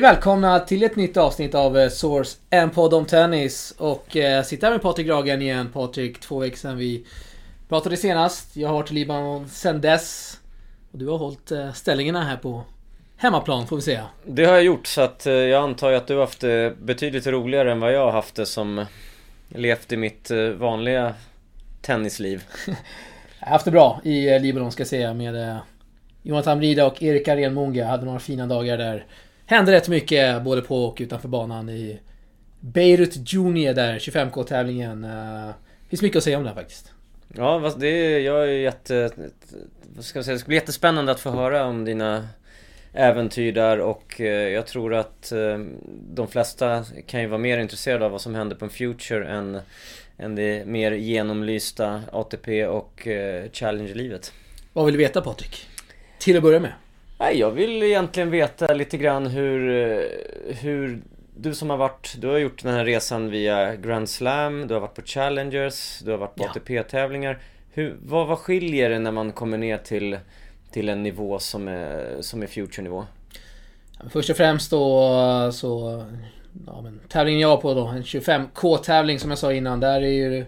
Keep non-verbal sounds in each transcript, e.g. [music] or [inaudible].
Vi välkomna till ett nytt avsnitt av eh, Source, en podd om tennis. Och eh, sitter här med Patrik Ragen igen. Patrik, två veckor sedan vi pratade senast. Jag har varit i Libanon sedan dess. Och du har hållit eh, ställningarna här på hemmaplan får vi säga. Det har jag gjort så att eh, jag antar att du har haft det betydligt roligare än vad jag har haft det som levt i mitt eh, vanliga tennisliv. [laughs] jag har haft det bra i eh, Libanon ska jag säga med Jonathan Brida och Erik Arenmunga. Hade några fina dagar där. Hände rätt mycket både på och utanför banan i Beirut Junior där, 25K-tävlingen. Finns mycket att säga om det här faktiskt. Ja, det är, jag är jätte... Vad ska jag säga? Det ska bli jättespännande att få höra om dina äventyr där och eh, jag tror att eh, de flesta kan ju vara mer intresserade av vad som händer på en Future än, än det mer genomlysta ATP och eh, Challenger-livet. Vad vill du veta Patrik? Till att börja med. Nej, jag vill egentligen veta lite grann hur, hur du som har varit, du har gjort den här resan via Grand Slam, du har varit på Challengers, du har varit på ja. ATP-tävlingar. Hur, vad, vad skiljer det när man kommer ner till till en nivå som är, som är future-nivå? Först och främst då så... Ja, men, tävlingen jag på då, en 25K-tävling som jag sa innan. Där är ju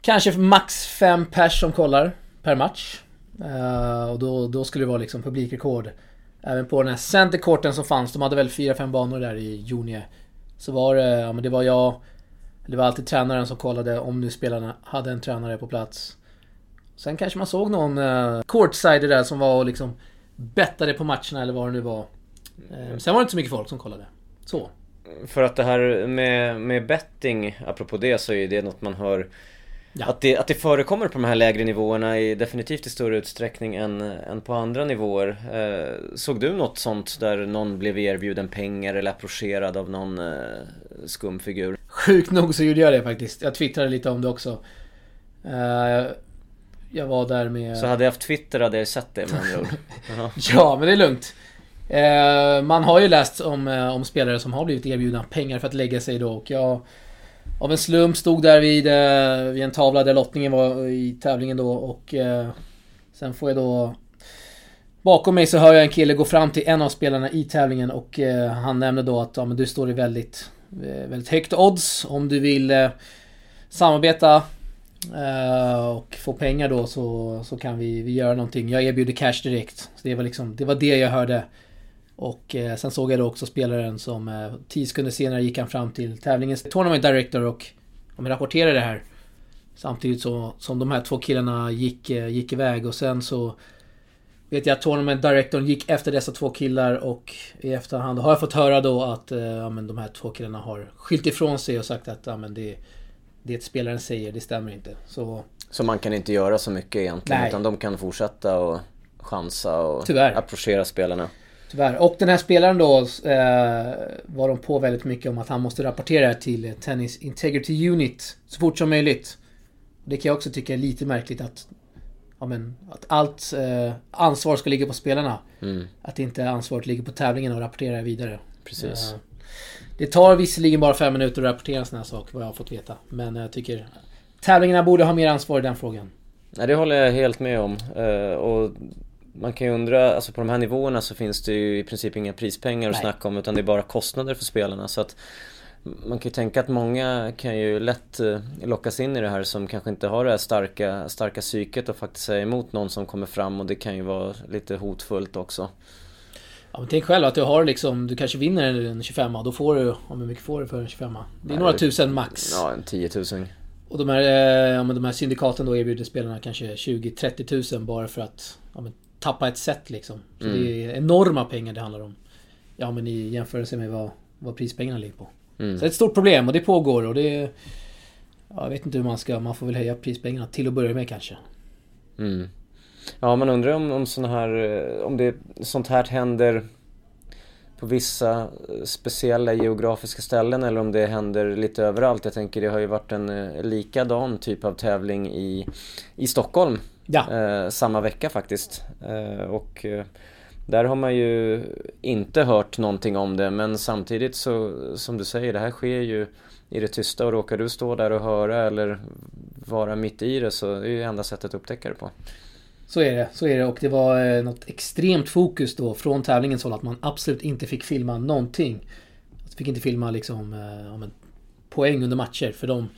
kanske max 5 pers som kollar per match. Uh, och då, då skulle det vara liksom publikrekord. Även på den här centercourten som fanns, de hade väl 4-5 banor där i juni. Så var det, ja men det var jag, det var alltid tränaren som kollade om nu spelarna hade en tränare på plats. Sen kanske man såg någon uh, courtsider där som var och liksom bettade på matcherna eller vad det nu var. Uh, sen var det inte så mycket folk som kollade. Så. För att det här med, med betting, apropå det, så är det något man hör Ja. Att, det, att det förekommer på de här lägre nivåerna är definitivt i större utsträckning än, än på andra nivåer. Eh, såg du något sånt där någon blev erbjuden pengar eller approcherad av någon eh, skum figur? Sjukt nog så gjorde jag det faktiskt. Jag twittrade lite om det också. Eh, jag var där med... Så hade jag haft Twitter hade jag sett det med andra ord. [laughs] ja, men det är lugnt. Eh, man har ju läst om, eh, om spelare som har blivit erbjudna pengar för att lägga sig då och jag... Av en slump stod där vid, eh, vid en tavla där lottningen var i tävlingen då och... Eh, sen får jag då... Bakom mig så hör jag en kille gå fram till en av spelarna i tävlingen och eh, han nämner då att ja, men du står i väldigt, eh, väldigt högt odds om du vill samarbeta och få pengar då så, så kan vi, vi göra någonting. Jag erbjuder cash direkt. Så det var liksom, det var det jag hörde. Och uh, sen såg jag då också spelaren som uh, 10 sekunder senare gick han fram till tävlingens Tournament Director och de rapporterade det här. Samtidigt så, som de här två killarna gick, gick iväg och sen så vet jag att Tournament Directorn gick efter dessa två killar och i efterhand har jag fått höra då att ja, men de här två killarna har skilt ifrån sig och sagt att ja, men det det spelaren säger, det stämmer inte. Så, så man kan inte göra så mycket egentligen? Nej. Utan de kan fortsätta och chansa och Tyvärr. approchera spelarna? Tyvärr. Och den här spelaren då eh, var de på väldigt mycket om att han måste rapportera till Tennis Integrity Unit så fort som möjligt. Det kan jag också tycka är lite märkligt att ja, men, att allt eh, ansvar ska ligga på spelarna. Mm. Att inte ansvaret ligger på tävlingen och rapportera vidare. Precis. Eh, det tar visserligen bara fem minuter att rapportera en sån här sak, vad jag har fått veta. Men jag tycker tävlingarna borde ha mer ansvar i den frågan. Nej, det håller jag helt med om. Uh, och man kan ju undra, alltså på de här nivåerna så finns det ju i princip inga prispengar att Nej. snacka om utan det är bara kostnader för spelarna. Så att man kan ju tänka att många kan ju lätt uh, lockas in i det här som kanske inte har det här starka, starka psyket och faktiskt säga emot någon som kommer fram och det kan ju vara lite hotfullt också. Ja, men tänk själv att du har liksom, du kanske vinner en 25 då får du, om hur mycket får du för en 25 Det är några tusen max. Ja, en 10 000. Och de här, eh, ja, men de här syndikaten då erbjuder spelarna kanske 20-30 000 bara för att ja, men, tappa ett set liksom. Så mm. det är enorma pengar det handlar om. Ja men i jämförelse med vad, vad prispengarna ligger på. Mm. Så det är ett stort problem och det pågår och det... Ja, jag vet inte hur man ska, man får väl höja prispengarna till att börja med kanske. Mm. Ja, man undrar om, om sån här, eh, om det, sånt här händer på vissa eh, speciella geografiska ställen eller om det händer lite överallt. Jag tänker det har ju varit en eh, likadan typ av tävling i, i Stockholm ja. eh, samma vecka faktiskt. Eh, och eh, där har man ju inte hört någonting om det men samtidigt så som du säger det här sker ju i det tysta och råkar du stå där och höra eller vara mitt i det så är det ju enda sättet att upptäcka det på. Så är det, så är det. Och det var något extremt fokus då från tävlingens håll att man absolut inte fick filma någonting. Man fick inte filma liksom om en poäng under matcher för de,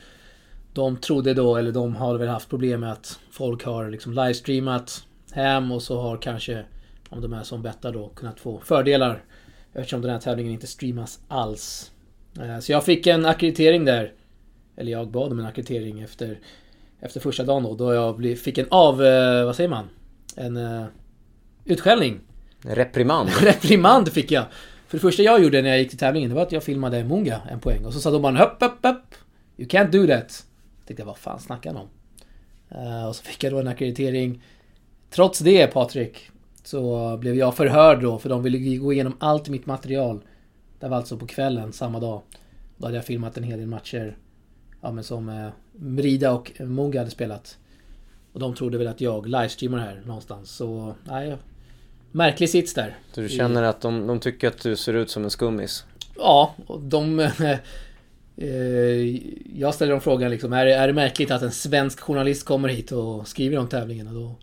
de trodde då, eller de har väl haft problem med att folk har liksom livestreamat hem och så har kanske, om de är som bettar då, kunnat få fördelar eftersom den här tävlingen inte streamas alls. Eh, så jag fick en akkreditering där. Eller jag bad om en akkreditering efter efter första dagen då, då jag fick en av... Eh, vad säger man? En uh, utskällning. Reprimand. [laughs] Reprimand fick jag. För det första jag gjorde när jag gick till tävlingen, det var att jag filmade Munga en poäng. Och så sa domaren upp, upp, upp. You can't do that. Jag tänkte, vad fan snackar han om? Uh, och så fick jag då en akkreditering. Trots det Patrik, så blev jag förhörd då, för de ville gå igenom allt mitt material. Det var alltså på kvällen samma dag. Då hade jag filmat en hel del matcher ja, men som eh, Mrida och Munga hade spelat. Och de trodde väl att jag livestreamar här någonstans. Så, nej. Märklig sits där. Så du känner att de, de tycker att du ser ut som en skummis? Ja, och de... [laughs] Eh, jag ställer dem frågan liksom, är, är det märkligt att en svensk journalist kommer hit och skriver om tävlingen? Och då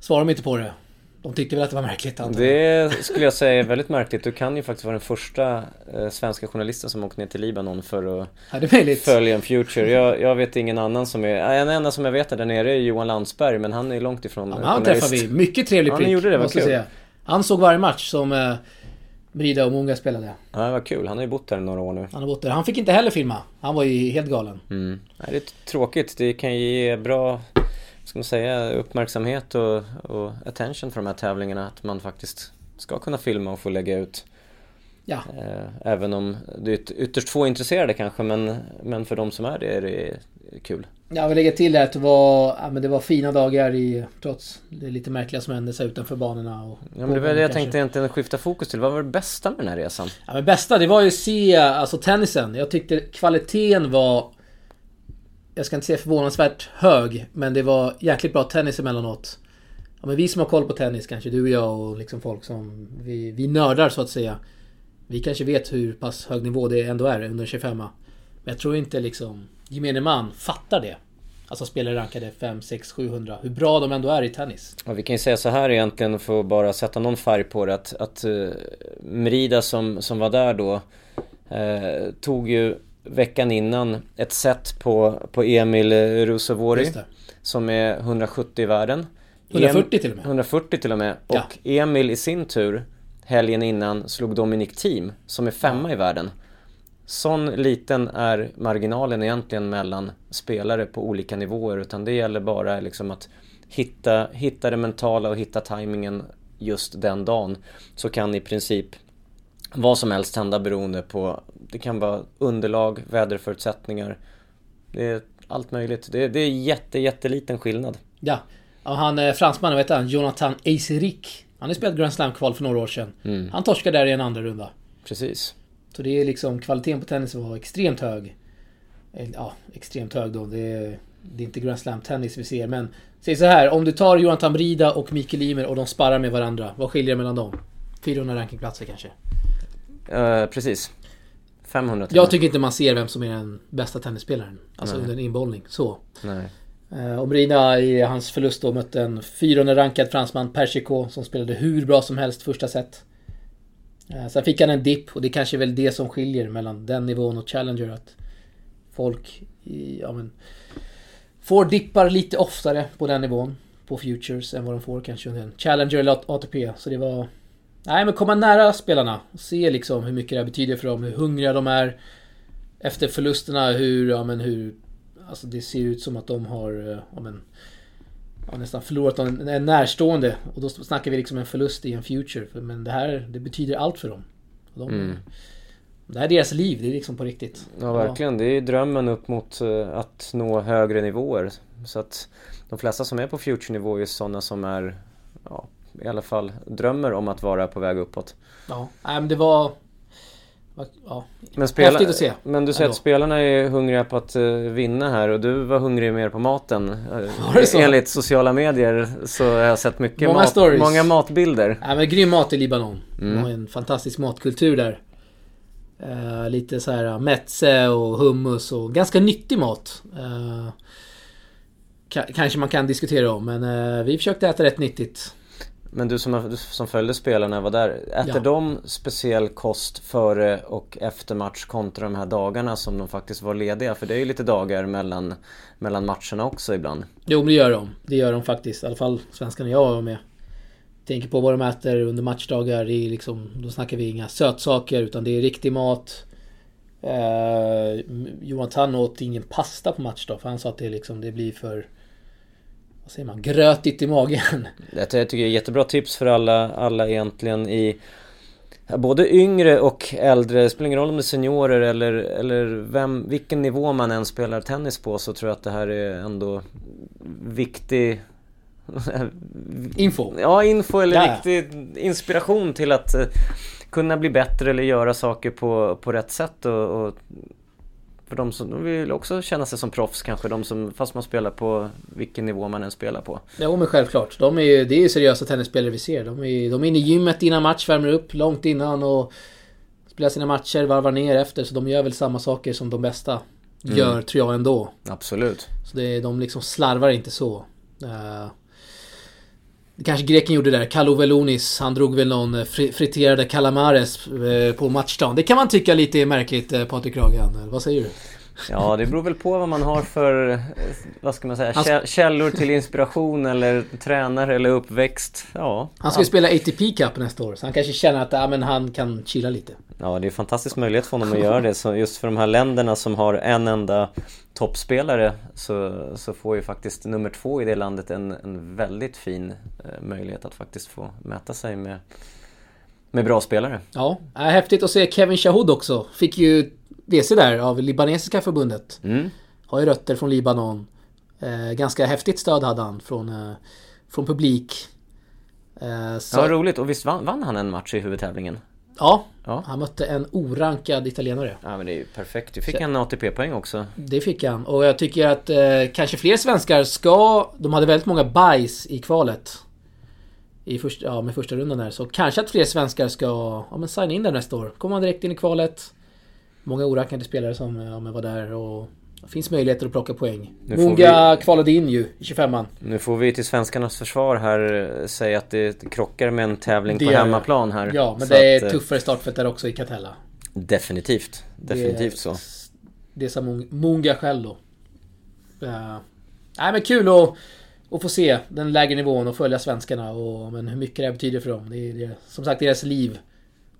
svarar de inte på det. De tyckte väl att det var märkligt Det skulle jag säga är väldigt märkligt. Du kan ju faktiskt vara den första eh, svenska journalisten som åkt ner till Libanon för att ja, följa en Future. Jag, jag, vet ingen annan som är... En enda som jag vet där nere är Johan Landsberg, men han är långt ifrån ja, Han träffade vi. Mycket trevlig prick, ja, gjorde det, måste jag säga. Han såg varje match som eh, Brida Munga spelade. Ja, var kul. Han har ju bott där några år nu. Han har bott där. Han fick inte heller filma. Han var ju helt galen. Mm. Nej, det är tråkigt. Det kan ge bra ska man säga, uppmärksamhet och, och attention för de här tävlingarna. Att man faktiskt ska kunna filma och få lägga ut. Ja. Eh, även om det är ytterst få intresserade kanske men, men för de som är det är det kul. Jag vill lägga till att det var, ja, men det var fina dagar i, trots det lite märkliga som hände sig utanför banorna. Och ja, men det var det jag kanske. tänkte egentligen skifta fokus till. Vad var det bästa med den här resan? Ja, men bästa det var ju att se alltså tennisen. Jag tyckte kvaliteten var jag ska inte säga förvånansvärt hög, men det var jäkligt bra tennis emellanåt. Ja, men vi som har koll på tennis, kanske du och jag och liksom folk som... Vi, vi nördar så att säga. Vi kanske vet hur pass hög nivå det ändå är under 25 Men jag tror inte liksom gemene man fattar det. Alltså spelare rankade 5, 6, 700. Hur bra de ändå är i tennis. Ja, vi kan ju säga så här egentligen för att bara sätta någon färg på det. Att, att uh, Mrida som, som var där då uh, tog ju veckan innan ett set på, på Emil Rusovori. Som är 170 i världen. 140 till och med. 140 till och med. Ja. Och Emil i sin tur, helgen innan, slog Dominic Team som är femma ja. i världen. Sån liten är marginalen egentligen mellan spelare på olika nivåer utan det gäller bara liksom att hitta, hitta det mentala och hitta tajmingen just den dagen. Så kan i princip vad som helst hända beroende på Det kan vara underlag, väderförutsättningar Det är allt möjligt. Det är, det är jätte, jätteliten skillnad. Ja. Och han fransmannen, vet han? Jonathan Eiserik. Han har spelat Grand Slam-kval för några år sedan. Mm. Han torskade där i en andra runda. Precis. Så det är liksom, kvaliteten på tennis var extremt hög. Eh, ja, extremt hög då. Det är, det är inte Grand Slam-tennis vi ser, men... Säg så här, om du tar Jonathan Brida och Mikael Ymer och de sparrar med varandra. Vad skiljer det mellan dem? 400 rankingplatser kanske? Uh, precis. 500 Jag tycker inte man ser vem som är den bästa tennisspelaren. Alltså under en inbollning. Så. Nej. Uh, Omrina i hans förlust då mötte en 400 rankad fransman, Persico, som spelade hur bra som helst första set. Eh, sen fick han en dipp och det är kanske är väl det som skiljer mellan den nivån och Challenger. Att folk i, ja, men, får dippar lite oftare på den nivån. På Futures än vad de får kanske under en Challenger eller ATP. Så det var Nej, men komma nära spelarna. och Se liksom hur mycket det här betyder för dem, hur hungriga de är. Efter förlusterna, hur, ja men hur... Alltså det ser ut som att de har, eh, ja men... Ja, nästan förlorat en, en närstående. Och då snackar vi liksom en förlust i en future. Men det här, det betyder allt för dem. De, mm. Det här är deras liv, det är liksom på riktigt. Ja, verkligen. Det är drömmen upp mot eh, att nå högre nivåer. Så att de flesta som är på future-nivå är sådana som är ja, i alla fall drömmer om att vara på väg uppåt. Ja, nej men det var... Ja, men spela, häftigt att se. Men du säger att spelarna är hungriga på att uh, vinna här och du var hungrig mer på maten. [laughs] Uh, enligt sociala medier så har jag sett mycket många, mat, många matbilder. Ja, men grym mat i Libanon. Mm. De har en fantastisk matkultur där. Uh, lite så här metze och hummus och ganska nyttig mat. kanske man kan diskutera om. Men eh, vi försökte äta rätt nyttigt. Men du som, som följde spelarna var där. Äter Ja. de speciell kost före och efter match kontra de här dagarna som de faktiskt var lediga? För det är ju lite dagar mellan, mellan matcherna också ibland. Jo, men det gör de. Det gör de faktiskt. I alla fall svenskarna jag var med. Tänker på vad de äter under matchdagar. Det är liksom, då snackar vi inga sötsaker utan det är riktig mat. Eh, Johan Tann åt ingen pasta på matchdag för han sa att det, liksom, det blir för... Vad säger man? Grötigt i magen. Det jag tycker jag är jättebra tips för alla, alla egentligen i Både yngre och äldre, det spelar ingen roll om det är seniorer eller, eller vem, vilken nivå man än spelar tennis på så tror jag att det här är ändå viktig Info. Ja, info eller Ja. viktig inspiration till att eh, kunna bli bättre eller göra saker på, på rätt sätt och, och för de som de vill också känna sig som proffs kanske, de som, fast man spelar på vilken nivå man än spelar på. Jo men självklart. De är ju, det är ju seriösa tennisspelare vi ser. De är, de är inne i gymmet innan match, värmer upp långt innan och spelar sina matcher, varvar ner efter. Så de gör väl samma saker som de bästa gör, tror jag ändå. Absolut. Så det, de liksom slarvar inte så. Det kanske greken gjorde där. Kalle Velonis, han drog väl någon eh, friterade calamares eh, på matchdagen. Det kan man tycka lite är märkligt, eh, Patrik Ragan. Vad säger du? Ja, det beror väl på vad man har för, eh, vad ska man säga, kä- källor till inspiration eller tränare eller uppväxt. Ja. Han ska ju spela ATP Cup nästa år, så han kanske känner att ja, men han kan chilla lite. Ja, det är en fantastisk möjlighet för honom att göra det. Så just för de här länderna som har en enda toppspelare så, så får ju faktiskt nummer två i det landet en, en väldigt fin eh, möjlighet att faktiskt få mäta sig med, med bra spelare. Ja, äh, häftigt att se Kevin Shahoud också. Fick ju WC där av libanesiska förbundet. Mm. Har ju rötter från Libanon. Eh, ganska häftigt stöd hade han från, eh, från publik. Eh, så, Ja, roligt. Och visst vann, vann han en match i huvudtävlingen? ja, Ja. han mötte en orankad italienare. Ja, men det är ju perfekt. Du fick en ATP-poäng också. Det fick han. Och jag tycker att eh, kanske fler svenskar ska... De hade väldigt många bajs i kvalet. I första, ja, med första rundan där. Så kanske att fler svenskar ska ja, men signa in där nästa år. Kommer man direkt in i kvalet. Många orankade spelare som ja, men var där och... Det finns möjligheter att plocka poäng. Munga kvalade in ju i 25an. Nu får vi till svenskarnas försvar här eh, säga att det krockar med en tävling Det på hemmaplan här. Ja, men Så det är att, eh, tuffare startfält där också i Catella. Definitivt. Definitivt det, så. Det sa Mung- Munga själv då. Uh, nej men kul att, att få se den lägre nivån och följa svenskarna och men hur mycket det här betyder för dem. Det är, det är som sagt deras liv.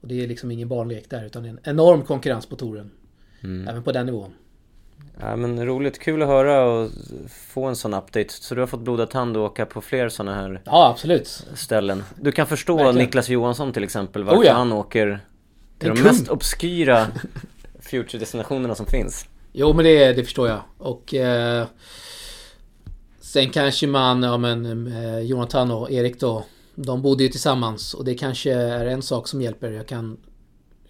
Och det är liksom ingen barnlek där utan en enorm konkurrens på touren. Mm. Även på den nivån. Ja men roligt, kul att höra och få en sån update. Så du har fått blodad tand och åka på fler såna här Ja absolut. ställen. Du kan förstå Verkligen. Niklas Johansson till exempel, varför Oh ja. han åker till de kung. mest obskyra [laughs] future-destinationerna som finns. Jo men det, det förstår jag. Och... Eh, sen kanske man, ja men eh, Jonathan och Erik då. De bodde ju tillsammans och det kanske är en sak som hjälper. Jag kan...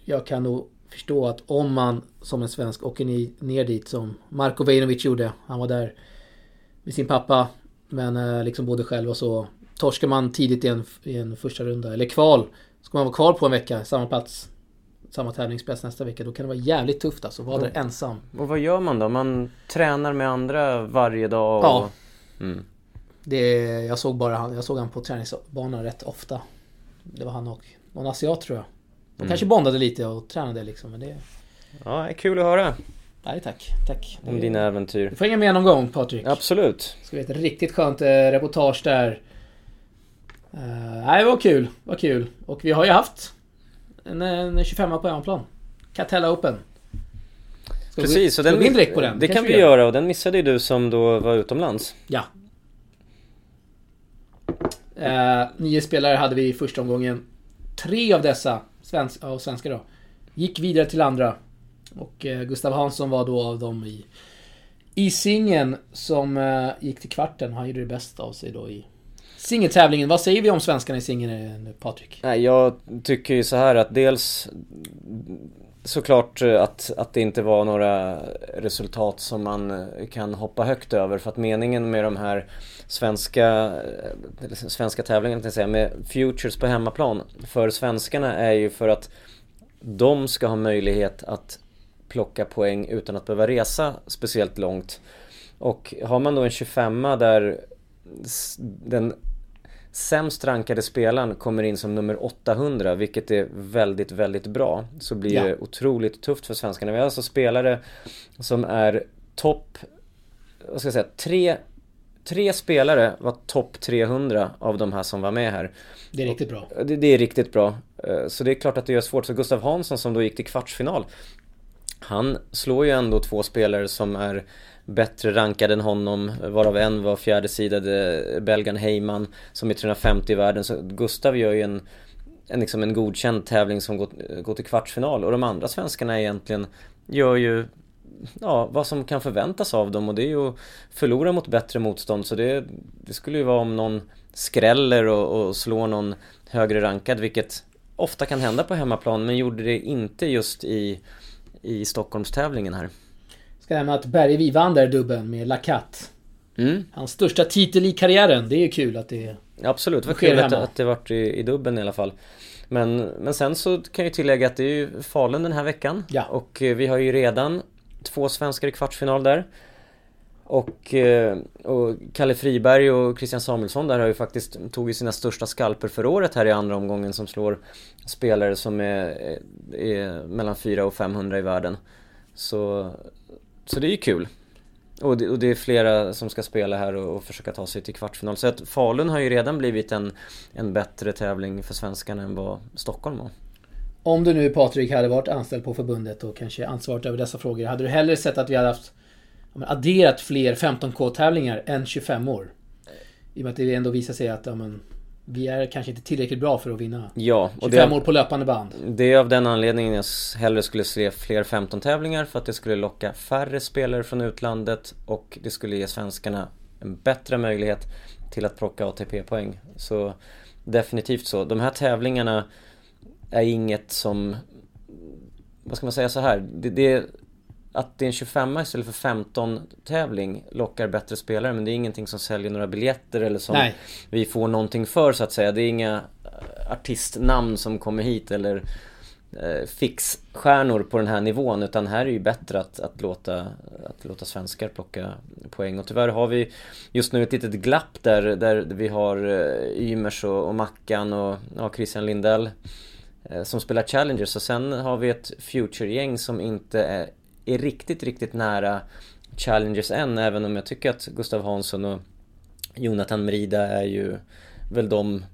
Jag kan nog förstå att om man som en svensk åker ner dit som Marko Vejnovic gjorde. Han var där med sin pappa. Men eh, liksom bodde själv och så. Torskar man tidigt i en, i en första runda, eller kval. Ska man vara kvar på en vecka, samma plats. Samma tävlingsplats nästa vecka. Då kan det vara jävligt tufft alltså. Vara där ensam. Och vad gör man då? Man tränar med andra varje dag och... Ja. Mm. Det, jag såg bara han, jag såg han på träningsbanan rätt ofta. Det var han och någon asiat tror jag. De kanske bondade lite och tränade liksom. Men det... Ja, det är kul att höra Nej tack, tack. om Det- dina äventyr. Du får hänga med någon gång Patrik. Absolut. Ska vi ha ett riktigt skönt eh, reportage där. Uh, nej, det var kul. Vad kul. Och vi har ju haft en, en 25 på hemmaplan. Catella Open. Ska vi- Precis, och ska den, vi in direkt på den? det Kanske kan vi göra och den missade ju du som då var utomlands. Ja. Eh, nio spelare hade vi i första omgången. Tre av dessa, svensk, ja, svenska då, gick vidare till andra. Och eh, Gustav Hansson var då av dem i, i singeln som eh, gick till kvarten. Han gjorde det bästa av sig då i singeltävlingen. Vad säger vi om svenskarna i singeln eh, nu Patrik? Nej, jag tycker ju så här att dels såklart eh, att, att det inte var några resultat som man eh, kan hoppa högt över för att meningen med de här svenska, eh, svenska tävlingarna, jag säga, med futures på hemmaplan för svenskarna är ju för att de ska ha möjlighet att plocka poäng utan att behöva resa speciellt långt. Och har man då en 25 där den sämst rankade spelaren kommer in som nummer 800, vilket är väldigt, väldigt bra. Så blir ja. det otroligt tufft för svenskarna. Vi har alltså spelare som är topp, vad ska jag säga, tre Tre spelare var topp 300 av de här som var med här. Det är riktigt bra. Det, det, är riktigt bra. Eh, så det är klart att det gör svårt. Så Gustav Hansson som då gick till kvartsfinal. Han slår ju ändå två spelare som är bättre rankade än honom, varav en var fjärdesidade eh, belgaren Heyman som är 350 i världen. Så Gustav gör ju en, en, liksom en godkänd tävling som går, går till kvartsfinal och de andra svenskarna egentligen gör ju ja, vad som kan förväntas av dem och det är ju att förlora mot bättre motstånd så det, det skulle ju vara om någon skräller och, och slår någon högre rankad vilket ofta kan hända på hemmaplan men gjorde det inte just i, i Stockholmstävlingen här. Ska nämna att Bergevi vann där dubben med Lacat. Mm. Hans största titel i karriären. Det är ju kul att det Absolut, var kul att, att det vart i, i dubben i alla fall. Men, men sen så kan jag tillägga att det är ju Falun den här veckan. Ja. Och eh, vi har ju redan två svenskar i kvartsfinal där. Och, eh, och Kalle Friberg och Christian Samuelsson där har ju faktiskt tog ju sina största skalper för året här i andra omgången som slår spelare som är, är mellan 400 och 500 i världen. Så, så det är ju kul. Och det, och det, är flera som ska spela här och, och, försöka ta sig till kvartsfinal. Så att Falun har ju redan blivit en, en bättre tävling för svenskarna än vad Stockholm var. Om du nu Patrik hade varit anställd på förbundet och kanske ansvarat över dessa frågor. Hade du hellre sett att vi hade haft adderat fler 15K tävlingar än 25 år? I och med att det ändå visar sig att ja, men, vi är kanske inte tillräckligt bra för att vinna ja, och 25 det, år på löpande band. Det är av den anledningen jag hellre skulle se fler 15 tävlingar för att det skulle locka färre spelare från utlandet och det skulle ge svenskarna en bättre möjlighet till att plocka ATP-poäng. Så definitivt så. De här tävlingarna är inget som, vad ska man säga så här, det, det att det är en 25 istället för 15 tävling lockar bättre spelare men det är ingenting som säljer några biljetter eller som Nej. vi får någonting för så att säga. Det är inga eh, artistnamn som kommer hit eller eh, fixstjärnor på den här nivån utan här är ju bättre att, att, låta, att låta svenskar plocka poäng och tyvärr har vi just nu ett litet glapp där, där vi har eh, Ymers och, och Mackan och ja, Christian Lindell eh, som spelar Challengers och sen har vi ett Future-gäng som inte är är riktigt, riktigt nära Challengers än, även om jag tycker att Gustav Hansson och Jonathan Merida är ju väl de,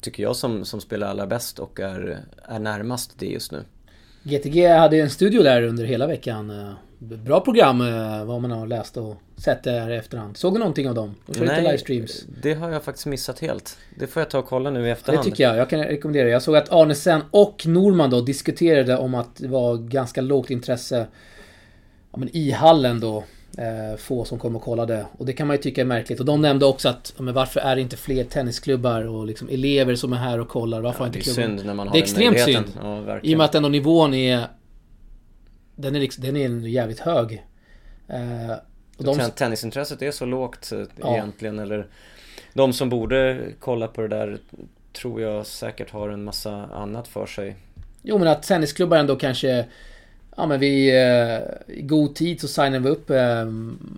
tycker jag, som, som spelar allra bäst och är, är närmast det just nu. GTG hade ju en studio där under hela veckan. Bra program eh, vad man har läst och sett där i efterhand. Såg du någonting av dem? De Nej, livestreams. det har jag faktiskt missat helt. Det får jag ta och kolla nu i efterhand. Det tycker jag. Jag kan rekommendera. Jag såg att Arnesen och Norman då diskuterade om att det var ganska lågt intresse ja, men i hallen då eh, få som kom och kollade. Och det kan man ju tycka är märkligt. Och de nämnde också att, men varför är det inte fler tennisklubbar och liksom elever som är här och kollar? Varför ja, inte klubben... Det är synd när man har Det är extremt synd. Ja, I och med att ändå nivån är... Den är, liksom, den är jävligt hög. Eh, och de... Tennisintresset är så lågt eh, ja. egentligen, eller... De som borde kolla på det där tror jag säkert har en massa annat för sig. Jo men att tennisklubbar ändå kanske Ja men vi, eh, i god tid så signar vi upp eh,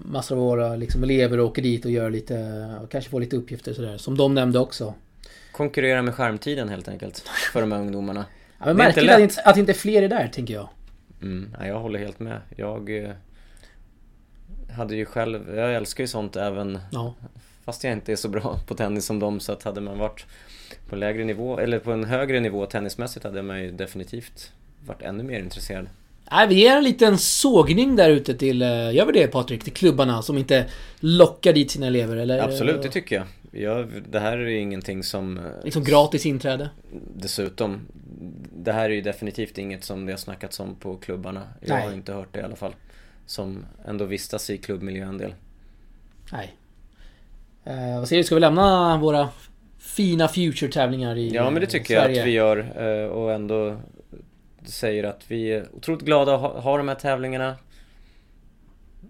massor av våra liksom, elever och åker dit och gör lite, och kanske får lite uppgifter sådär. Som de nämnde också. Konkurrera med skärmtiden helt enkelt. För de här ungdomarna. Ja, men märkligt att, inte, att inte fler är där, tänker jag. Mm, ja, jag håller helt med. Jag eh, hade ju själv, jag älskar ju sånt även ja. Fast jag inte är så bra på tennis som dem så att hade man varit på lägre nivå, eller på en högre nivå tennismässigt hade man ju definitivt varit ännu mer intresserad. Nej, vi ger en liten sågning där ute till, eh, gör vi det Patrik? Till klubbarna som inte lockar dit sina elever eller? Absolut, det tycker jag. jag det här är ingenting som... Eh, liksom gratis inträde? Dessutom. Det här är ju definitivt inget som det har snackats om på klubbarna. Jag Nej. har inte hört det i alla fall. Som ändå vistas i klubbmiljö en del. Nej. Eh, vad säger du, ska vi lämna våra fina Future-tävlingar i Ja men det tycker Sverige? jag att vi gör. Eh, och ändå säger att vi är otroligt glada att ha, de här tävlingarna.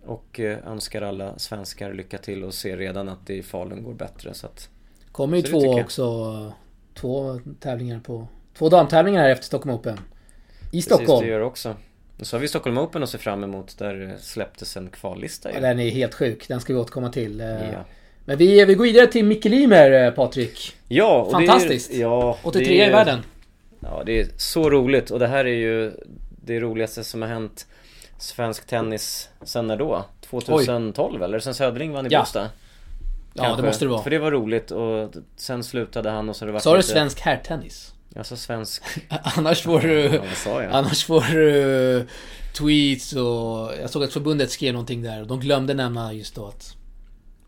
Och eh, önskar alla svenskar lycka till och ser redan att det i Falun går bättre så att... Kommer ju två också. Två tävlingar på... Två damtävlingar här efter Stockholm Open. I Stockholm. Precis, det gör också. Så har vi Stockholm Open att se fram emot. Där släpptes en kvallista Ja, den är helt sjuk. Den ska vi återkomma till. Eh, Ja. Men vi, vi går vidare till Micke Limer, eh, Patrik. Ja, och Fantastiskt. Det är, ja, 83 det är, i världen. Ja, det är så roligt och det här är ju det roligaste som har hänt svensk tennis sen när då? 2012 eller? Sen Södring vann i Ja. Båstad? Ja, det måste det vara. För det var roligt och sen slutade han och så har det varit Sa du lite- svensk herrtennis? Alltså svensk... [laughs] Annars får du... Ja? Annars får du tweets och... Jag såg att förbundet skrev någonting där och de glömde nämna just då att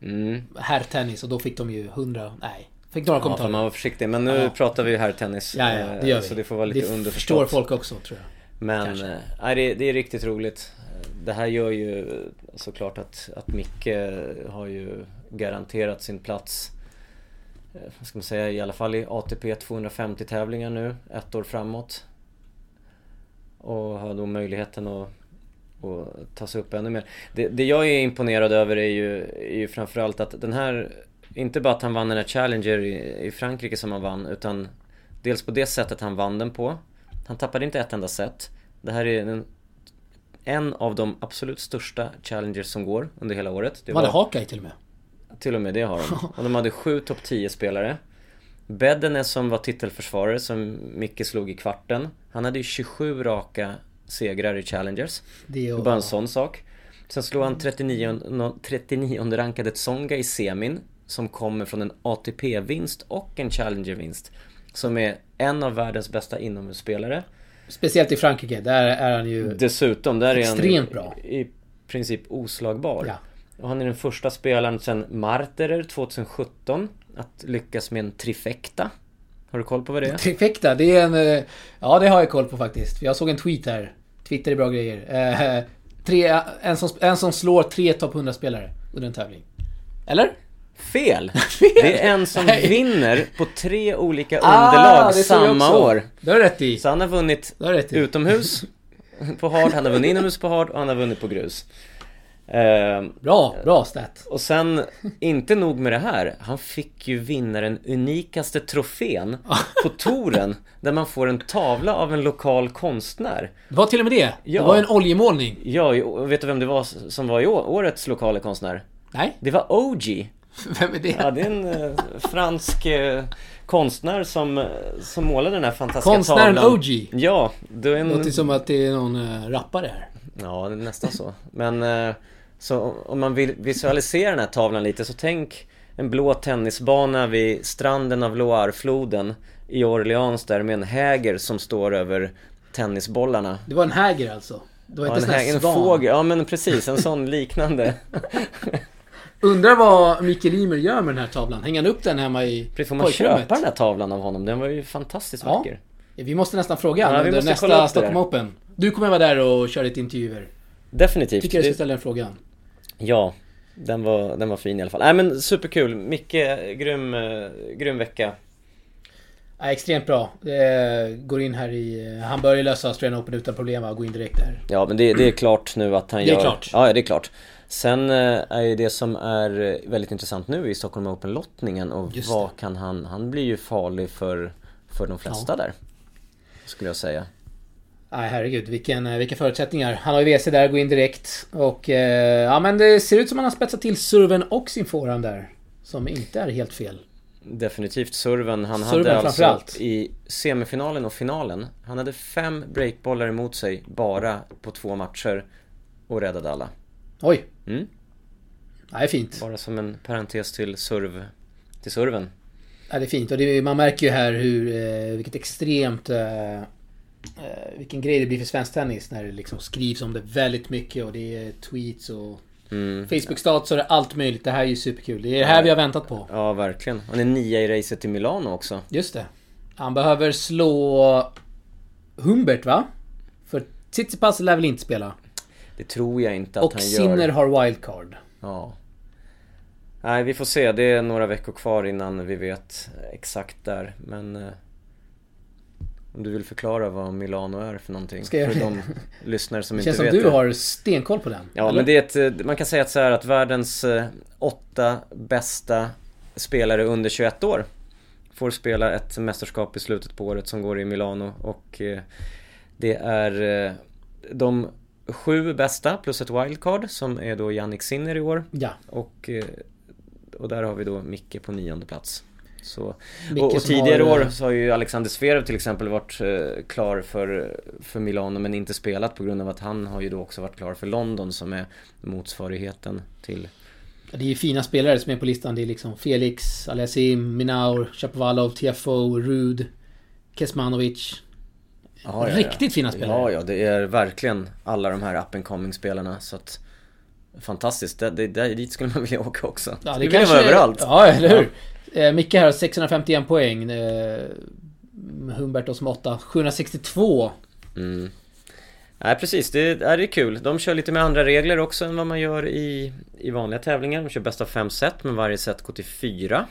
Mm. herrtennis och då fick de ju 100... Nej. Fick några Ja, kommentarer. får man vara försiktig. Men nu Ja. pratar vi ju här tennis. Ja, ja, det gör vi. Så det får vara lite det underförstått. förstår folk också, tror jag. Men eh, nej, det, det är riktigt roligt. Det här gör ju såklart att, att Micke har ju garanterat sin plats eh, vad ska man säga, i alla fall i ATP 250 tävlingar nu, ett år framåt. Och har då möjligheten att, att ta sig upp ännu mer. Det, det jag är imponerad över är ju, är ju framförallt att den här, inte bara att han vann den här Challenger i, i Frankrike som han vann, utan dels på det sättet han vann den på. Han tappade inte ett enda set. Det här är en, en av de absolut största Challengers som går under hela året. Det De hade haka i till och med. till och med det har de. [laughs] Och de hade sju topp 10 spelare. Bedene som var titelförsvarare som Micke slog i kvarten. Han hade ju 27 raka segrar i Challengers. Det är bara en sån sak. Sen slog han 39, nå- 39 rankade Tsonga i semin. Som kommer från en ATP-vinst och en Challenger-vinst. Som är en av världens bästa inomhusspelare. Speciellt i Frankrike, där är han ju... Dessutom, där är han Extremt i, bra. i princip oslagbar. Ja. Och han är den första spelaren sedan Marterer 2017 att lyckas med en trifecta. Har du koll på vad det är? Trifecta, det är en... eh, Ja, det har jag koll på faktiskt. Jag såg en tweet här. Twitter är bra grejer. Eh, tre, en, som, en som slår tre topp 100-spelare under en tävling. Eller? [laughs] Fel! Det är en som vinner på tre olika Ah, underlag jag samma år. Det har rätt i. Så han har vunnit har rätt i. utomhus [laughs] på hard, han har vunnit inomhus på hard och han har vunnit på grus. Ehm, Bra, bra stat. och sen, inte nog med det här, han fick ju vinna den unikaste trofén [laughs] på touren där man får en tavla av en lokal konstnär. Det var till och med det. Ja. Det var en oljemålning. Ja, vet du vem det var som var i år, årets lokala konstnär? Nej? Det var OG. [laughs] Vem är det? Ja, det är en eh, fransk eh, konstnär som, eh, som målade den här fantastiska Konstnären tavlan. OG. Ja, det är en... Låter som att det är någon rappare här. Ja, det är nästan så. Men så om man vill visualisera den här tavlan lite så tänk en blå tennisbana vid stranden av Loirefloden i Orleans där med en häger som står över tennisbollarna. Det var en häger alltså. Det var Ja, inte en, häger, en fågel, ja men precis, en sån liknande. [laughs] Undrar vad Micke Limer gör med den här tavlan. Hänger han upp den hemma i Får man pojkrummet? köpa den här tavlan av honom? Den var ju fantastiskt Ja. vacker. Vi måste nästan fråga Ja, honom under nästa det där. Stockholm Open. Du kommer vara där och köra lite intervjuer. Definitivt. Tycker jag ska Det- ställa den frågan. Ja, den var, den var fin i alla fall. Nej men superkul. Micke, grym, eh, grym vecka. Ja, extremt bra. Det går in här i... Han börjar lösa Australian Open utan problem va? Gå in direkt där. Ja men det, det är klart nu att han Det är gör... klart. Ja, ja, det är klart. Sen eh, är ju det som är eh, väldigt intressant nu i Stockholm Open-lottningen och vad kan han... Han blir ju farlig för, för de flesta där. Skulle jag säga. Nej herregud, vilken, eh, vilka förutsättningar. Han har ju WC där, går in direkt. Och eh, ja men det ser ut som att han har spetsat till serven och sin forehand där. Som inte är helt fel. Definitivt serven. Han Serven hade alltså i semifinalen och finalen. Han hade fem breakbollar emot sig bara på två matcher. Och räddade alla. Oj. Mm. Ja, det är fint. Bara som en parentes till serv... Till serven. Ja, det är fint. Och det, man märker ju här hur, eh, vilket extremt... Eh, eh, vilken grej det blir för svensk tennis när det liksom skrivs om det väldigt mycket och det är tweets och Mm. Facebook-status och allt möjligt. Det här är ju superkul. Det är det här vi har väntat på. Ja, verkligen. Han är nia i racet i Milano också. Just det. Han behöver slå Humbert va? För Tsitsipas lär väl inte spela. Det tror jag inte att Och han Sinner gör. har wildcard. Ja. Nej, vi får se. Det är några veckor kvar innan vi vet exakt där. Men... Eh, om du vill förklara vad Milano är för någonting. Ska jag för de lyssnare som Det inte känns som vet du det. har stenkoll på den. Ja, eller? men det är ett, eh, man kan säga att så här att världens eh, åtta bästa spelare under 21 år får spela ett mästerskap i slutet på året som går i Milano och eh, det är eh, de sju bästa plus ett wildcard som är då Jannik Sinner i år. Ja. Och, eh, och där har vi då Micke på nionde plats. Så, och, och tidigare har, år eh, så har ju Alexander Zverev till exempel varit eh, klar för, för Milano men inte spelat på grund av att han har ju då också varit klar för London som är motsvarigheten till Det är ju fina spelare som är på listan. Det är liksom Felix, Alessim, Minaur, Chapovalov, TFO, Rud, Kesmanovic. Ja, ja, Riktigt ja. fina spelare. Ja, ja, det är verkligen alla de här up and coming spelarna så att Fantastiskt, det, det, där, dit skulle man vilja [laughs] åka också. Ja, det vill vara överallt. Ja, eller hur? Eh, Micke här har 651 poäng. Eh, Humberto som 8, 762. Mm. Nej precis, det, ja, det är kul. De kör lite med andra regler också än vad man gör i, i vanliga tävlingar. De kör bäst av fem set, men varje set går till fyra.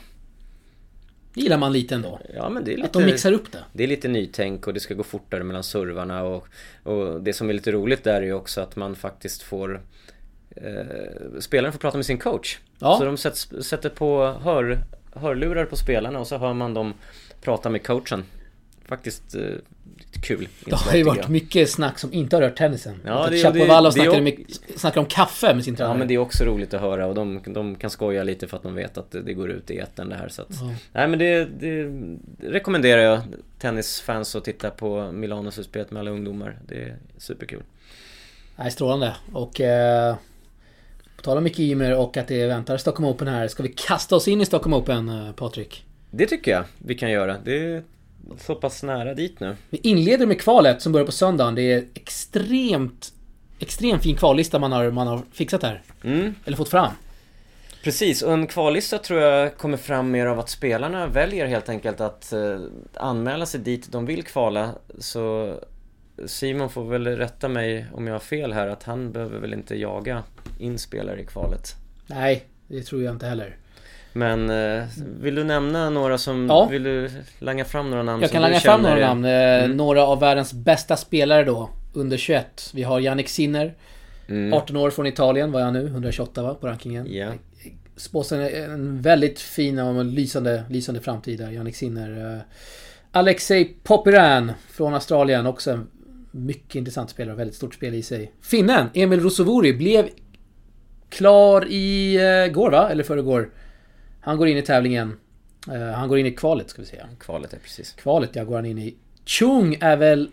Det gillar man lite ändå. Ja men det är lite... Att de mixar upp det. Det är lite nytänk och det ska gå fortare mellan servarna och, och det som är lite roligt där är ju också att man faktiskt får eh, Spelaren får prata med sin coach. Ja. Så de sätts, sätter på hör, hörlurar på spelarna och så hör man dem prata med coachen. Faktiskt eh, kul Det har ju varit mycket snack som inte har rört tennisen. Ja, Att det- Chapovalov det- det snackade mycket- snackade om kaffe med sin tränare. Ja men det är också roligt att höra och de, de kan skoja lite för att de vet att det, det går ut i etern det här så att Ja. Nej men det, det rekommenderar jag tennisfans att titta på Milanos utspelet med alla ungdomar. Det är superkul. Nej, strålande. Och... Eh, på tal om Micke Ymer och att det väntar Stockholm Open här. Ska vi kasta oss in i Stockholm Open, eh, Patrik? Det tycker jag vi kan göra. Det så pass nära dit nu. Vi inleder med kvalet som börjar på söndagen. Det är extremt... Extremt fin kvallista man har, man har fixat här. Mm, Eller fått fram. precis, och en kvallista tror jag kommer fram mer av att spelarna väljer helt enkelt att eh, anmäla sig dit de vill kvala. Så Simon får väl rätta mig om jag har fel här att han behöver väl inte jaga in spelare i kvalet. Nej, det tror jag inte heller. Men eh, vill du nämna några som, Ja. vill du langa fram några namn Jag kan langa fram några namn. Eh, Mm. Några av världens bästa spelare då. Under 21. Vi har Jannik Sinner. Mm. 18 år från Italien var jag nu. 128 va, på rankingen. Ja. Spås en, en väldigt fin och lysande, lysande framtid där, Jannik Sinner. Eh, Alexei Popiran från Australien, också en mycket intressant spelare, väldigt stort spel i sig. Finnen, Emil Rosovori, blev klar i går va? Eller förrgår. Han går in i tävlingen. Eh, han går in i kvalet ska vi säga. Kvalet är precis. Kvalet ja, går han in i. Chung är väl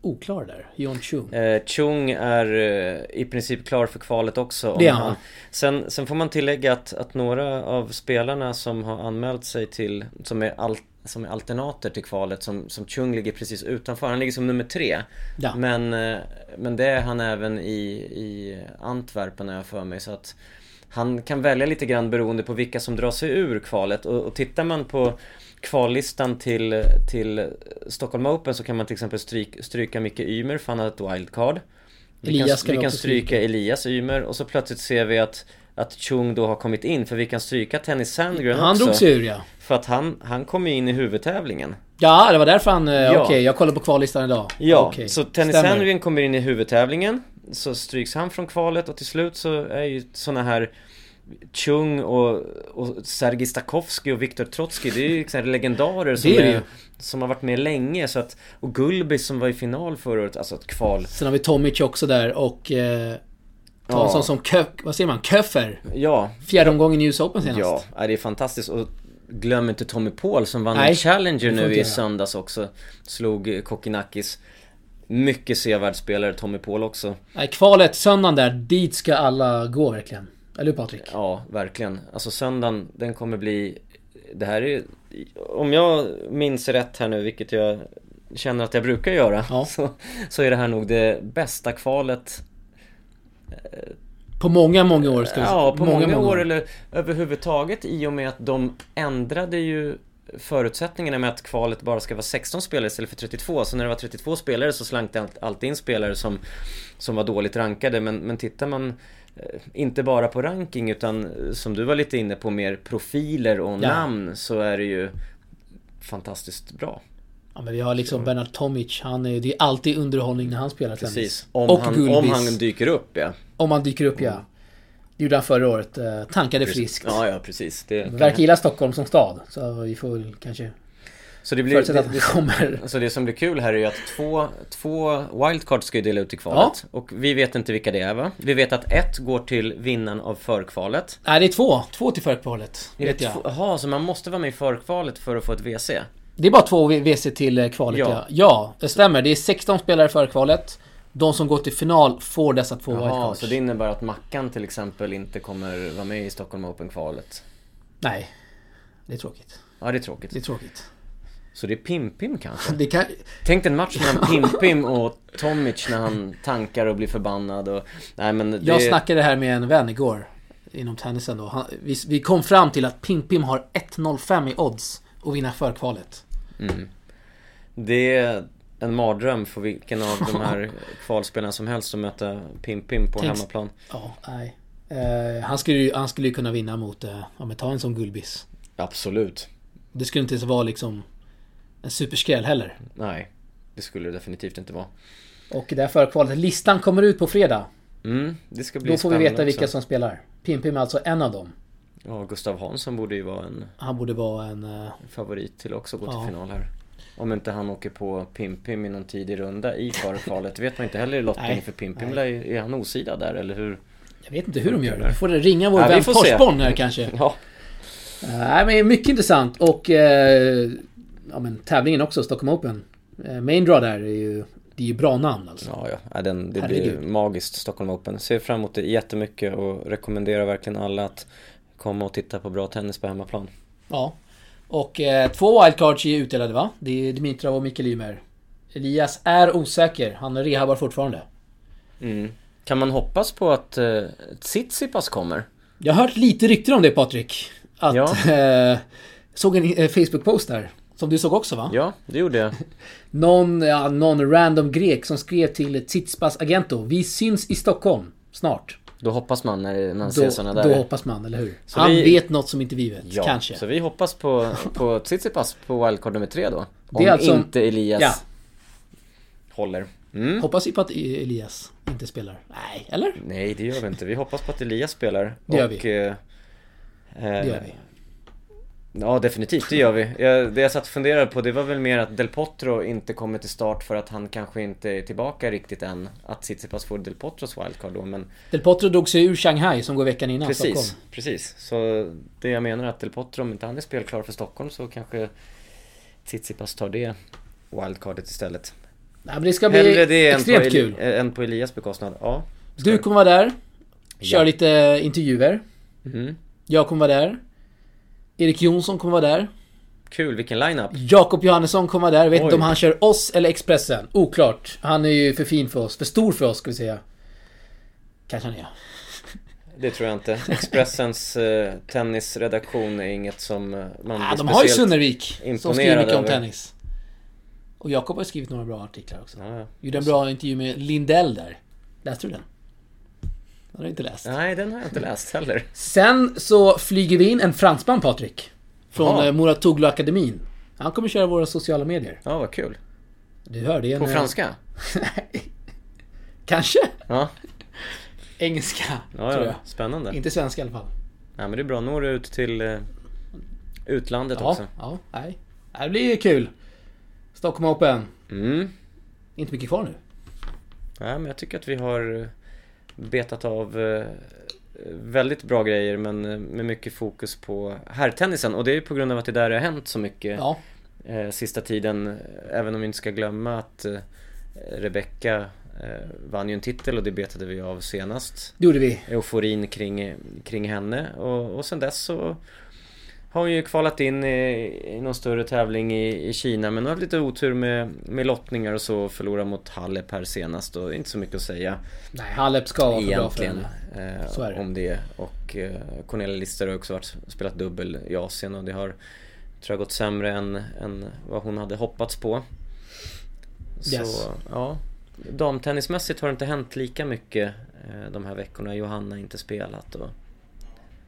oklar där. Jon Chung. Eh, Chung är eh, i princip klar för kvalet också. Det är han. Sen, sen får man tillägga att, att några av spelarna som har anmält sig till, som är, al, som är alternater till kvalet, som, som Chung ligger precis utanför. Han ligger som nummer tre. Ja. Men, eh, men det är han även i, i Antwerpen har jag för mig. Så att han kan välja lite grann beroende på vilka som drar sig ur kvalet. Och, och tittar man på kvallistan till, till Stockholm Open så kan man till exempel stryk, stryka Micke Ymer för han har ett wildcard. Vi Elias kan, vi kan stryka stryka. Elias Ymer och så plötsligt ser vi att att Chung då har kommit in för vi kan stryka Tennis Sandgren Han också. drog sig ur ja. För att han, han kom ju in i huvudtävlingen. Ja, det var därför han... eh, Ja. Okej, jag kollade på kvallistan idag. Ja, Okej, så Tennis. Sandgren kommer in i huvudtävlingen Så stryks han från kvalet och till slut så är ju såna här Chung och, och Sergej Stakhovski och Viktor Trotsky Det är ju liksom legendarer som, är som har varit med länge så att Och Gulbis som var i final förra året, alltså ett kval Sen har vi Tomic också där och... Eh, ta en Ja. sån som Kö, vad säger man? Köffer. Ja, Fjärde omgången i US Open senast. ja, det är fantastiskt och Glöm inte Tommy Paul som vann Nej, en Challenger nu i söndags också Slog Kokkinakis Mycket sevärd spelare, Tommy Paul också Nej, kvalet, söndagen där, dit ska alla gå verkligen. Eller hur Patrik? Ja, verkligen. Alltså söndagen, den kommer bli... Det här är Om jag minns rätt här nu, vilket jag känner att jag brukar göra, Ja. [laughs] så, så är det här nog det bästa kvalet På många, många år ska vi säga. Ja, på många, år eller överhuvudtaget i och med att de ändrade ju förutsättningarna med att kvalet bara ska vara 16 spelare istället för 32. Så när det var 32 spelare så slank det allt- alltid in spelare som, som var dåligt rankade. Men, men tittar man eh, inte bara på ranking utan eh, som du var lite inne på mer profiler och Ja. namn så är det ju fantastiskt bra. Ja, men vi har liksom Bernard Tomic. Han är, det är alltid underhållning när han spelar tennis. Precis. Om, och han, Gulbis. om han dyker upp ja. Om han dyker upp ja. Det gjorde han förra året. Eh, tankade friskt. Ja, ja precis. Det Verkar gilla Stockholm som stad. Så vi får väl kanske Så det blir, det, det, kommer. så det som blir kul här är ju att två, två wildcards ska ju dela ut i kvalet. Och vi vet inte vilka det är va? Vi vet att ett går till vinnaren av förkvalet. Nej, det är två. Två till förkvalet. Är Vet det jag. Jaha, så man måste vara med i förkvalet för att få ett WC? Det är bara två WC till eh, kvalet Ja. ja. Ja, det stämmer. Det är 16 spelare för kvalet. De som går till final får dessa två wildcards. så det innebär att Mackan till exempel inte kommer vara med i Stockholm Open-kvalet? Nej. Det är tråkigt. Ja, det är tråkigt. Det är tråkigt. Så det är Pim-Pim kanske? Kan... Tänk en match mellan [laughs] Pim-Pim och Tomic när han tankar och blir förbannad och... Nej men det... Jag snackade det här med en vän igår. Inom tennisen då. Han, vi, vi kom fram till att Pim Pim har 1,05 i odds att vinna förkvalet. Mm. Det en mardröm för vilken av de här [laughs] kvalspelarna som helst att möta Pim-Pim på Tänk- hemmaplan. Ja, nej. Eh, han, skulle ju, han skulle kunna vinna mot, eh, ja men ta en sån guldbiss. Absolut. Det skulle inte ens vara liksom en superskräll heller. Nej, det skulle det definitivt inte vara. Och det här förkvalet, listan kommer ut på fredag. Mm, det ska bli Då får vi veta vilka också. som spelar. Pim Pim är alltså en av dem. Ja, Gustav Hansson borde ju vara en Han borde vara en... eh, favorit till också att gå till Ja. final här. Om inte han åker på Pim-Pim i någon tidig runda i förkvalet. Det vet man inte heller i lottningen för Pim-Pim. Är, är han osida där eller hur? Jag vet inte hur de gör det. Vi får ringa vår Ja, vän. Torsborn här kanske. [laughs] Ja, Nej men mycket intressant och... Eh, ja men tävlingen också, Stockholm Open. Eh, main draw där är ju... Det är ju bra namn alltså. ja, ja. den, det blir Herregud. magiskt Stockholm Open. Ser fram emot det jättemycket och rekommenderar verkligen alla att komma och titta på bra tennis på hemmaplan. Ja. Och eh, två wildcards är utdelade va? Det är Dimitrov och Mikael Ymer. Elias är osäker. Han rehabbar fortfarande. Mm. Kan man hoppas på att uh, Tsitsipas kommer? Jag har hört lite rykten om det Patrik. Att... Ja. [laughs] Eh, såg en eh, Facebook-post där. Som du såg också va? Ja, det gjorde jag. [laughs] Någon, ja, någon random grek som skrev till Tsitsipas Agento. Vi syns i Stockholm. Snart. Då hoppas man när man ser Då, sådana då där. hoppas man, eller hur? Så Han vi- vet något som inte vi vet. Ja, Kanske. så vi hoppas på, på Tsitsipas på wildcard nummer tre då. Det är Om alltså- inte Elias Ja. håller. Mm. Hoppas vi på att Elias inte spelar. Nej, eller? Nej, det gör vi inte. Vi hoppas på att Elias spelar. Det gör och, vi. eh, Det gör vi. Ja, definitivt. Det gör vi. Jag, det jag satt och funderade på, det var väl mer att Del Potro inte kommer till start för att han kanske inte är tillbaka riktigt än. Att Tsitsipas får Del Potros wildcard då, men Del Potro drog sig ur Shanghai som går veckan innan precis. Stockholm. Precis. Så det jag menar är att Del Potro, om inte han är spelklar för Stockholm så kanske Tsitsipas tar det wildcardet istället. Nej, men det ska bli Hellre på, extremt kul. än på Elias bekostnad. Ja. Du kommer vara där. Kör Ja. lite intervjuer. Mhm. Jag kommer vara där. Erik Jonsson kommer vara där. Kul, vilken lineup. Jakob Johannesson kommer vara där. Jag vet Oj. inte om han kör oss eller Expressen. Oklart. Han är ju för fin för oss. För stor för oss ska vi säga. Kanske han är. [laughs] Det tror jag inte. Expressens eh, tennisredaktion är inget som eh, man Ah, de har ju Sunnervik. Som skriver mycket om över. tennis. Och Jakob har skrivit några bra artiklar också. Ja, ja. Gjorde en bra intervju med Lindell där. Läste du den? Den har du inte läst. Nej, den har jag inte läst heller. Sen så flyger vi in en fransman Patrik. Från Jaha. eh, Muratoglu akademin. Han kommer köra våra sociala medier. Ja, vad kul. Du hör, det är en... På eh, franska? [laughs] Kanske? Ja, Engelska, ja, tror ja. jag. spännande. Inte svenska i alla fall. Ja, men det är bra. Når ut till eh, utlandet Ja, också. ja, nej. Det blir kul. Stockholm Open. Mm. Inte mycket kvar nu. Ja, men jag tycker att vi har eh, betat av eh, väldigt bra grejer men eh, med mycket fokus på herrtennisen och det är ju på grund av att det där har hänt så mycket Ja, eh, sista tiden. Även om vi inte ska glömma att Rebecca vann ju en titel och det betade vi av senast. det gjorde vi. Euforin kring, kring henne och, och sen dess så har hon ju kvalat in i, i någon större tävling i, i Kina men hon har haft lite otur med, med lottningar och så förlorade mot Halep här senast och inte så mycket att säga Nej, Halep ska vara för bra för henne. eh, Så är det. om det. Och eh, Cornelia Lister har också varit, spelat dubbel i Asien och det har tror jag gått sämre än, än vad hon hade hoppats på. Så Yes. ja, damtennismässigt har det inte hänt lika mycket eh, de här veckorna. Johanna har inte spelat och,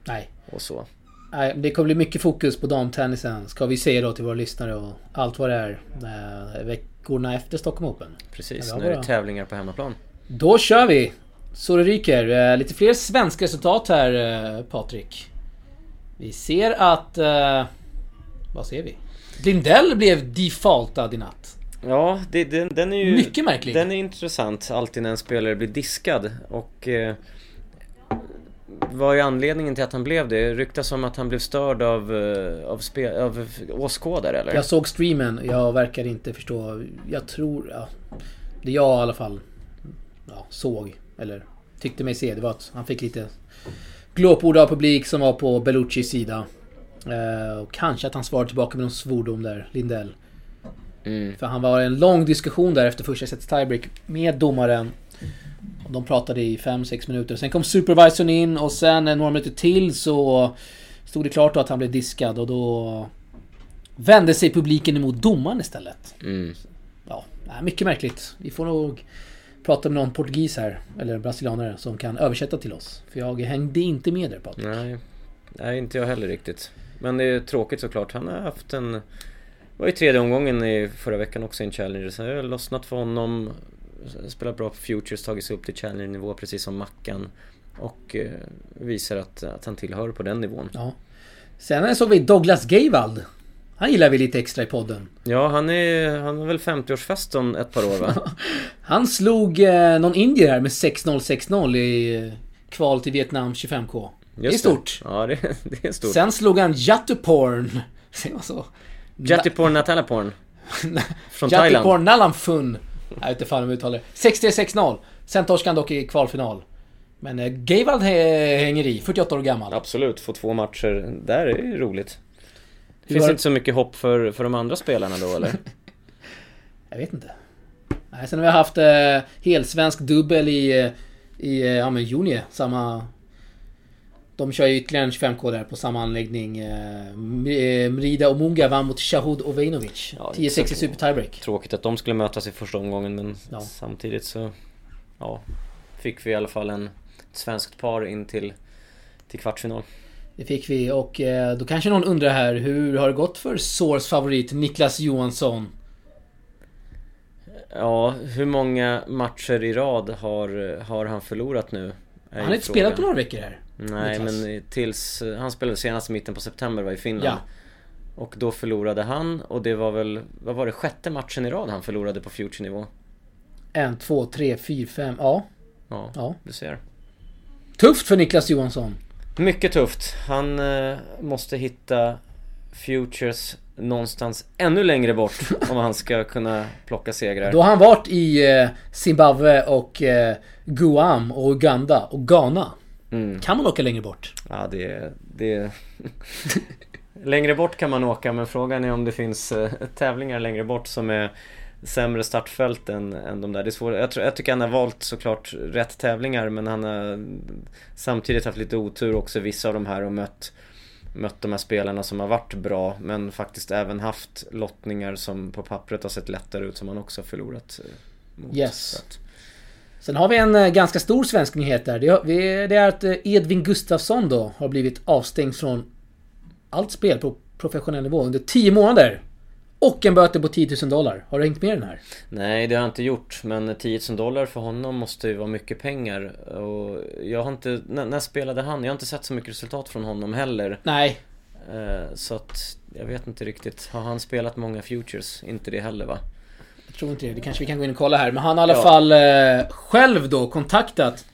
Nej. och så. Nej, det kommer bli mycket fokus på damtennisen. Ska vi säga då till våra lyssnare och allt vad det är. eh, Veckorna efter Stockholm Open. Precis, nu är det tävlingar på hemmaplan. Då kör vi! Så det ryker. Eh, Lite fler svenska resultat här eh, Patrik. Vi ser att... Vad ser vi? Lindell blev defaultad i natt. Ja, det, den, den är ju... Mycket märklig. Den är intressant alltid när en spelare blir diskad och... Vad är anledningen till att han blev det? Ryktas om att han blev störd av, eh, av, spe, av åskådare eller? Jag såg streamen, jag verkar inte förstå. Jag tror... Ja, det jag i alla fall ja, såg, eller tyckte mig se, det var att han fick lite glåpord av publik som var på Belluccis sida. Eh, och kanske att han svarade tillbaka med någon svordom där, Lindell. Mm. För han var i en lång diskussion där efter första setets tiebreak med domaren. De pratade i 5-6 minuter. Sen kom supervisorn in och sen några minuter till så stod det klart då att han blev diskad och då vände sig publiken emot domaren istället. Mm. Ja, mycket märkligt. Vi får nog prata med någon portugis här, eller brasilianare, som kan översätta till oss. För jag hängde inte med där Patrik. Nej, nej inte jag heller riktigt. Men det är tråkigt såklart. Han har haft en... Det var ju tredje omgången i förra veckan också i en Challenger. Så det har lossnat för honom. Spelat bra på Futures, tagit sig upp till Challenger-nivå precis som Mackan. Och eh, visar att, att han tillhör på den nivån. Ja. Sen såg vi Douglas Gayvald. Han gillar vi lite extra i podden. Ja, han är, han har väl 50-årsfest om ett par år va? [laughs] Han slog eh, någon indier här med 6-0, 6-0 i eh, kval till Vietnam 25K. det är Just stort. Ja, det, [laughs] det är stort. Sen slog han Jatuporn. Säger [laughs] man så? Jattiporn Natalaporn. Från Thailand. Nalamfun. [laughs] Jag vet inte fan om jag uttalar det. 6-3-6-0. Sen torskade han dock i kvalfinal. Men eh, Gayvald hä- hänger i, 48 år gammal. Absolut, få två matcher. Där är ju roligt. Hur Finns det inte så mycket hopp för, för de andra spelarna då eller? [laughs] Jag vet inte. Nej, sen har vi haft eh, helsvensk dubbel i, eh, i eh, ja men Juni. Samma... De kör ju ytterligare en 25K där på samma anläggning. Eh, eh, Mrida och Munga vann mot Shahud Ovejnovic. Ja, 10-6 i super tiebreak. Tråkigt att de skulle mötas i första omgången men Ja. samtidigt så... Ja, fick vi i alla fall en ett svenskt par in till, till kvartsfinal. Det fick vi och eh, då kanske någon undrar här hur har det gått för Sours favorit Niklas Johansson? Ja, hur många matcher i rad har, har han förlorat nu? Han har inte spelat på några veckor här. Nej, Niklas. men tills... Han spelade senast i mitten på september var i Finland. Ja. Och då förlorade han och det var väl, vad var det, sjätte matchen i rad han förlorade på future-nivå? En, två, tre, fyra, fem. Ja. Ja, Ja. du ser. Tufft för Niklas Johansson. Mycket tufft. Han eh, måste hitta Futures någonstans ännu längre bort [laughs] om han ska kunna plocka segrar. Då har han varit i eh, Zimbabwe och eh, Guam och Uganda och Ghana. Mm. Kan man åka längre bort? Ja, det... det... [laughs] längre bort kan man åka men frågan är om det finns eh, tävlingar längre bort som är sämre startfält än, än de där. Det är svårt. Jag, tror, jag tycker han har valt såklart rätt tävlingar men han har samtidigt haft lite otur också vissa av de här och mött Mött de här spelarna som har varit bra men faktiskt även haft lottningar som på pappret har sett lättare ut som han också har förlorat eh, mot. Yes. Sen har vi en eh, ganska stor svensk nyhet där. Det är att eh, Edvin Gustafsson då har blivit avstängd från allt spel på professionell nivå under 10 månader. Och en böter på 10 000 dollar. Har du hängt med i den här? Nej, det har jag inte gjort. Men 10 000 dollar för honom måste ju vara mycket pengar. Och jag har inte... När, när spelade han? Jag har inte sett så mycket resultat från honom heller. Nej. Eh, så att jag vet inte riktigt. Har han spelat många futures? Inte det heller va? Jag tror inte det. Det kanske vi kan gå in och kolla här. Men han har i alla Ja. fall eh, själv då kontaktat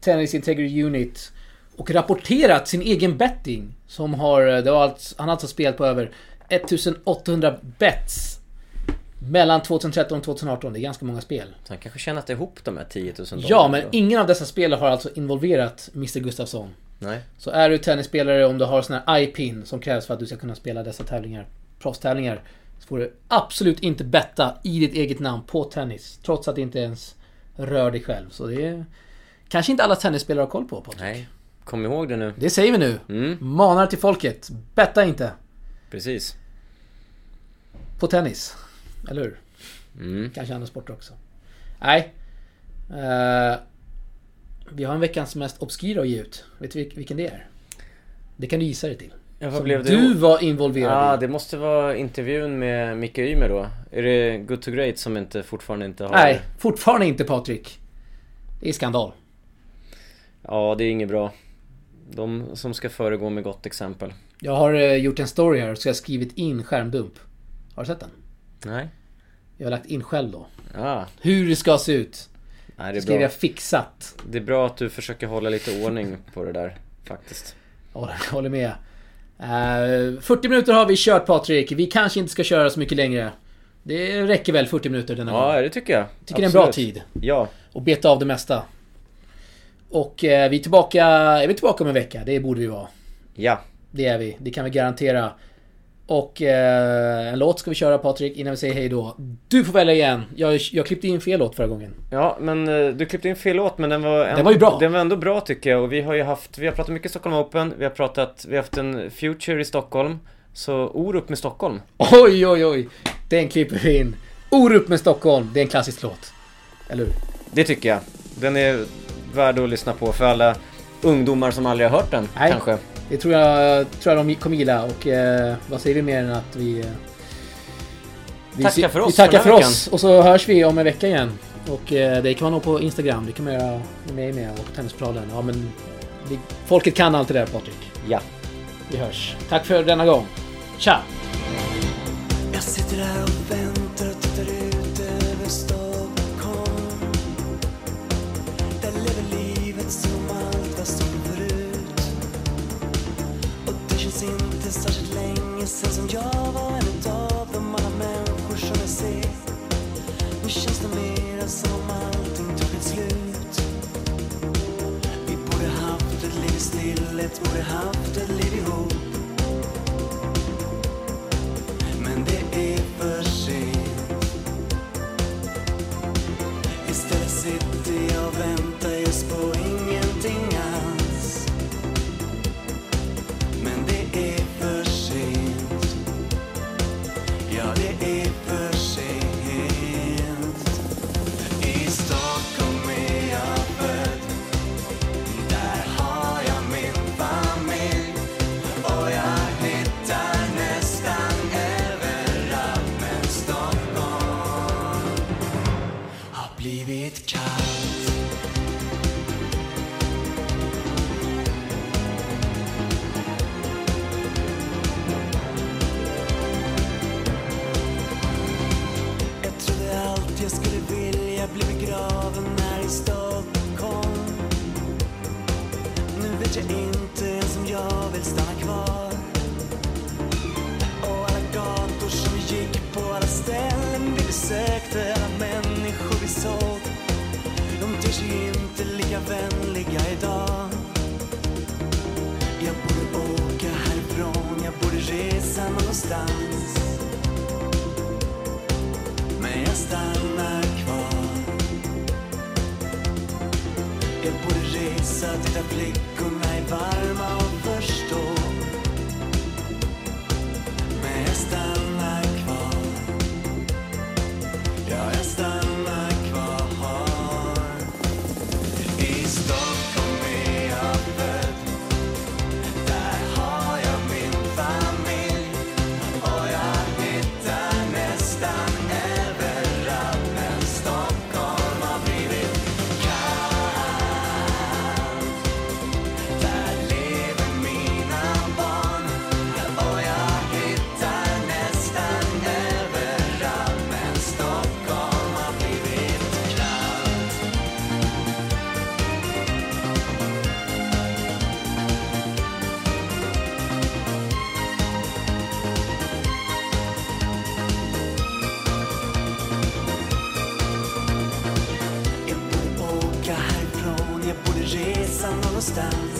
Tennis Integrity Unit och rapporterat sin egen betting. Som har, eh, det var allt, han har alltså spelat på över 1800 bets. Mellan 2013 och 2018. Det är ganska många spel. Så han kanske tjänat ihop de här 10 000 dollar. Ja, men då. ingen av dessa spel har alltså involverat Mr Gustafsson. Nej. Så är du tennisspelare om du har sån här iPin som krävs för att du ska kunna spela dessa tävlingar, proffstävlingar, får du absolut inte betta i ditt eget namn på tennis. Trots att det inte ens rör dig själv. Så det är kanske inte alla tennisspelare har koll på Patrik. Nej. Kom ihåg det nu. Det säger vi nu. Mm, Manar till folket. Betta inte precis. på tennis. Eller hur? Mm. Kanske andra sporter också. Nej. Eh, vi har en veckans mest obskyra att ge ut. Vet du vil- vilken det är? Det kan du gissa dig till. Ja, blev det? du var involverad Ja, i. det måste vara intervjun med Micke Ymer då. Är det Good to Great som inte fortfarande inte har... Nej, fortfarande inte Patrik. Det är skandal. Ja, det är inget bra. De som ska föregå med gott exempel. Jag har eh, gjort en story här så har jag skrivit in skärmdump. Har du sett den? Nej. Jag har lagt in själv då. Ja, Hur det ska se ut. nej, det är skrev bra. jag fixat. Det är bra att du försöker hålla lite ordning på det där, faktiskt. Ja, jag håller med. Eh, 40 minuter har vi kört Patrik. Vi kanske inte ska köra så mycket längre. Det räcker väl 40 minuter denna gång. Ja, det tycker jag. Tycker det är en bra Absolut. tid. Ja, Och beta av det mesta. Och eh, vi är tillbaka... Är vi tillbaka om en vecka? Det borde vi vara. ja. Det är vi. Det kan vi garantera. Och eh, en låt ska vi köra Patrik innan vi säger hej då. Du får välja igen. Jag, jag klippte in fel låt förra gången. Ja, men eh, du klippte in fel låt men den var, ändå, Den var ju bra. Den var ändå bra tycker jag och vi har ju haft, vi har pratat mycket Stockholm Open, vi har pratat, vi har haft en Future i Stockholm. Så Orup med Stockholm. Oj, oj, oj. Den klipper vi in. Orup med Stockholm. Det är en klassisk låt. Eller hur? Det tycker jag. Den är värd att lyssna på för alla ungdomar som aldrig har hört den, Nej. kanske. Det tror jag, tror jag de kommer gilla och eh, vad säger vi mer än att vi... Eh, vi Tackar för oss Vi tackar för för oss och så hörs vi om en vecka igen. Och eh, det kan man nå på Instagram, det kan man göra med mig med och Tennisplanen. Ja men... Vi, folket kan allt det där Patrik. Ja. Vi hörs. Tack för denna gång. Tja! Stillhet, borde haft ett liv ihop vet jag inte ens om jag vill stanna kvar. Och alla gator som vi gick på, alla ställen vi besökte Alla människor vi såg De ter sig inte lika vänliga idag. Jag borde åka härifrån, jag borde resa någonstans. Men jag stannar kvar. Borde resa dit där flickorna är resa